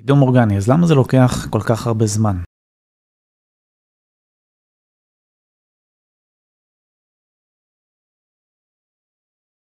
קידום אורגני, אז למה זה לוקח כל כך הרבה זמן?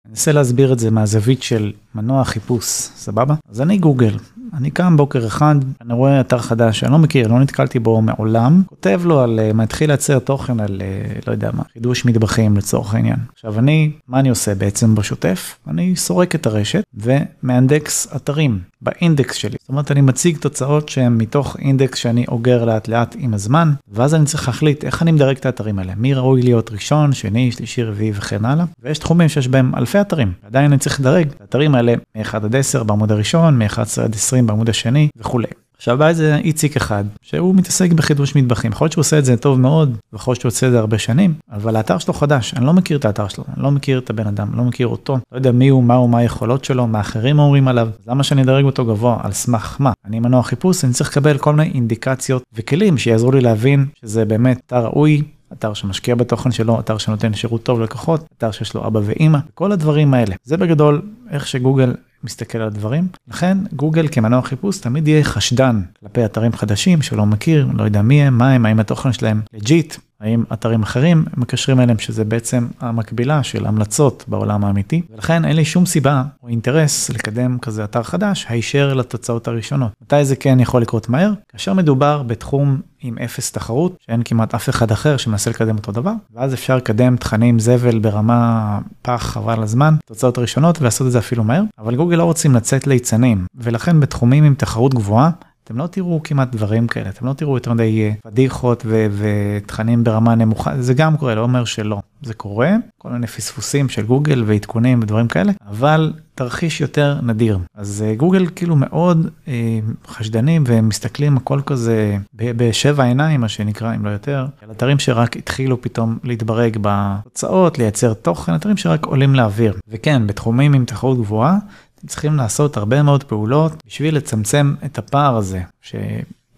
אני אנסה להסביר את זה מהזווית של מנוע חיפוש, סבבה? אז אני גוגל, אני קם בוקר אחד, אני רואה אתר חדש שאני לא מכיר, לא נתקלתי בו מעולם, כותב לו על, uh, מתחיל לייצר תוכן על, uh, לא יודע מה, חידוש מטבחים לצורך העניין. עכשיו אני, מה אני עושה בעצם בשוטף? אני סורק את הרשת ומאנדקס אתרים באינדקס שלי. זאת אומרת, אני מציג תוצאות שהן מתוך אינדקס שאני אוגר לאט לאט עם הזמן, ואז אני צריך להחליט איך אני מדרג את האתרים האלה, מי ראוי להיות ראשון, שני, שלישי, רביעי וכן הלאה, ויש תחומים שיש בהם אלפי אתרים, עדיין אני צריך לדרג את האתרים האלה מ-1 עד 10 בעמוד הראשון, מ-11 עד 20 בעמוד השני וכולי. עכשיו בא איזה איציק אחד שהוא מתעסק בחידוש מטבחים. יכול להיות שהוא עושה את זה טוב מאוד יכול להיות שהוא עושה את זה הרבה שנים אבל האתר שלו חדש. אני לא מכיר את האתר שלו אני לא מכיר את הבן אדם לא מכיר אותו. לא יודע מי הוא מה הוא מה היכולות שלו מה אחרים אומרים עליו. למה שאני אדרג אותו גבוה? על סמך מה? אני מנוע חיפוש אני צריך לקבל כל מיני אינדיקציות וכלים שיעזרו לי להבין שזה באמת אתר ראוי אתר שמשקיע בתוכן שלו, אתר שנותן שירות טוב ללקוחות, אתר שיש לו אבא ואימא, כל הדברים האלה. זה בגדול איך שגוגל מסתכל על הדברים. לכן גוגל כמנוע חיפוש תמיד יהיה חשדן כלפי אתרים חדשים שלא מכיר, לא יודע מי הם, מה הם, האם התוכן שלהם legit, האם אתרים אחרים מקשרים אליהם שזה בעצם המקבילה של המלצות בעולם האמיתי. ולכן אין לי שום סיבה או אינטרס לקדם כזה אתר חדש הישר לתוצאות הראשונות. מתי זה כן יכול לקרות מהר? כאשר מדובר בתחום עם אפס תחרות, שאין כמעט אף אחד אחר שמנסה לקדם אותו דבר, ואז אפשר לקדם תכנים זבל ברמה פח חבל הזמן, תוצאות ראשונות ולעשות את זה אפילו מהר, אבל גוגל לא רוצים לצאת ליצנים, ולכן בתחומים עם תחרות גבוהה, אתם לא תראו כמעט דברים כאלה, אתם לא תראו יותר מדי אה, פדיחות ותכנים ברמה נמוכה, זה גם קורה, לא אומר שלא, זה קורה, כל מיני פספוסים של גוגל ועדכונים ודברים כאלה, אבל תרחיש יותר נדיר. אז אה, גוגל כאילו מאוד אה, חשדנים ומסתכלים הכל כזה בשבע עיניים, מה שנקרא, אם לא יותר, על אתרים שרק התחילו פתאום להתברג בתוצאות, לייצר תוכן, אתרים שרק עולים לאוויר. וכן, בתחומים עם תחרות גבוהה, צריכים לעשות הרבה מאוד פעולות בשביל לצמצם את הפער הזה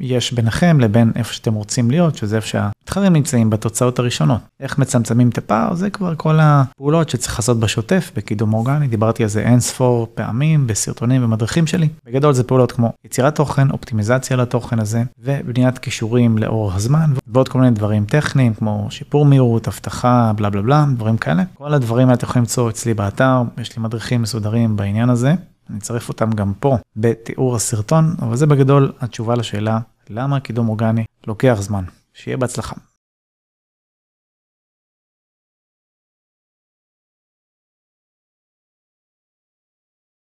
שיש ביניכם לבין איפה שאתם רוצים להיות, שזה איפה שהמתחרים נמצאים בתוצאות הראשונות. איך מצמצמים את הפער, זה כבר כל הפעולות שצריך לעשות בשוטף, בקידום אורגני, דיברתי על זה אין ספור פעמים בסרטונים ומדריכים שלי. בגדול זה פעולות כמו יצירת תוכן, אופטימיזציה לתוכן הזה, ובניית כישורים לאורך הזמן, ועוד כל מיני דברים טכניים כמו שיפור מהירות, אבטחה, בלה בלה בלה, דברים כאלה. כל הדברים האלה אתם יכולים למצוא אצלי באתר, יש לי מדריכים מסודרים בעניין הזה. אני אצרף אותם גם פה בתיאור הסרטון, אבל זה בגדול התשובה לשאלה למה קידום אורגני לוקח זמן. שיהיה בהצלחה.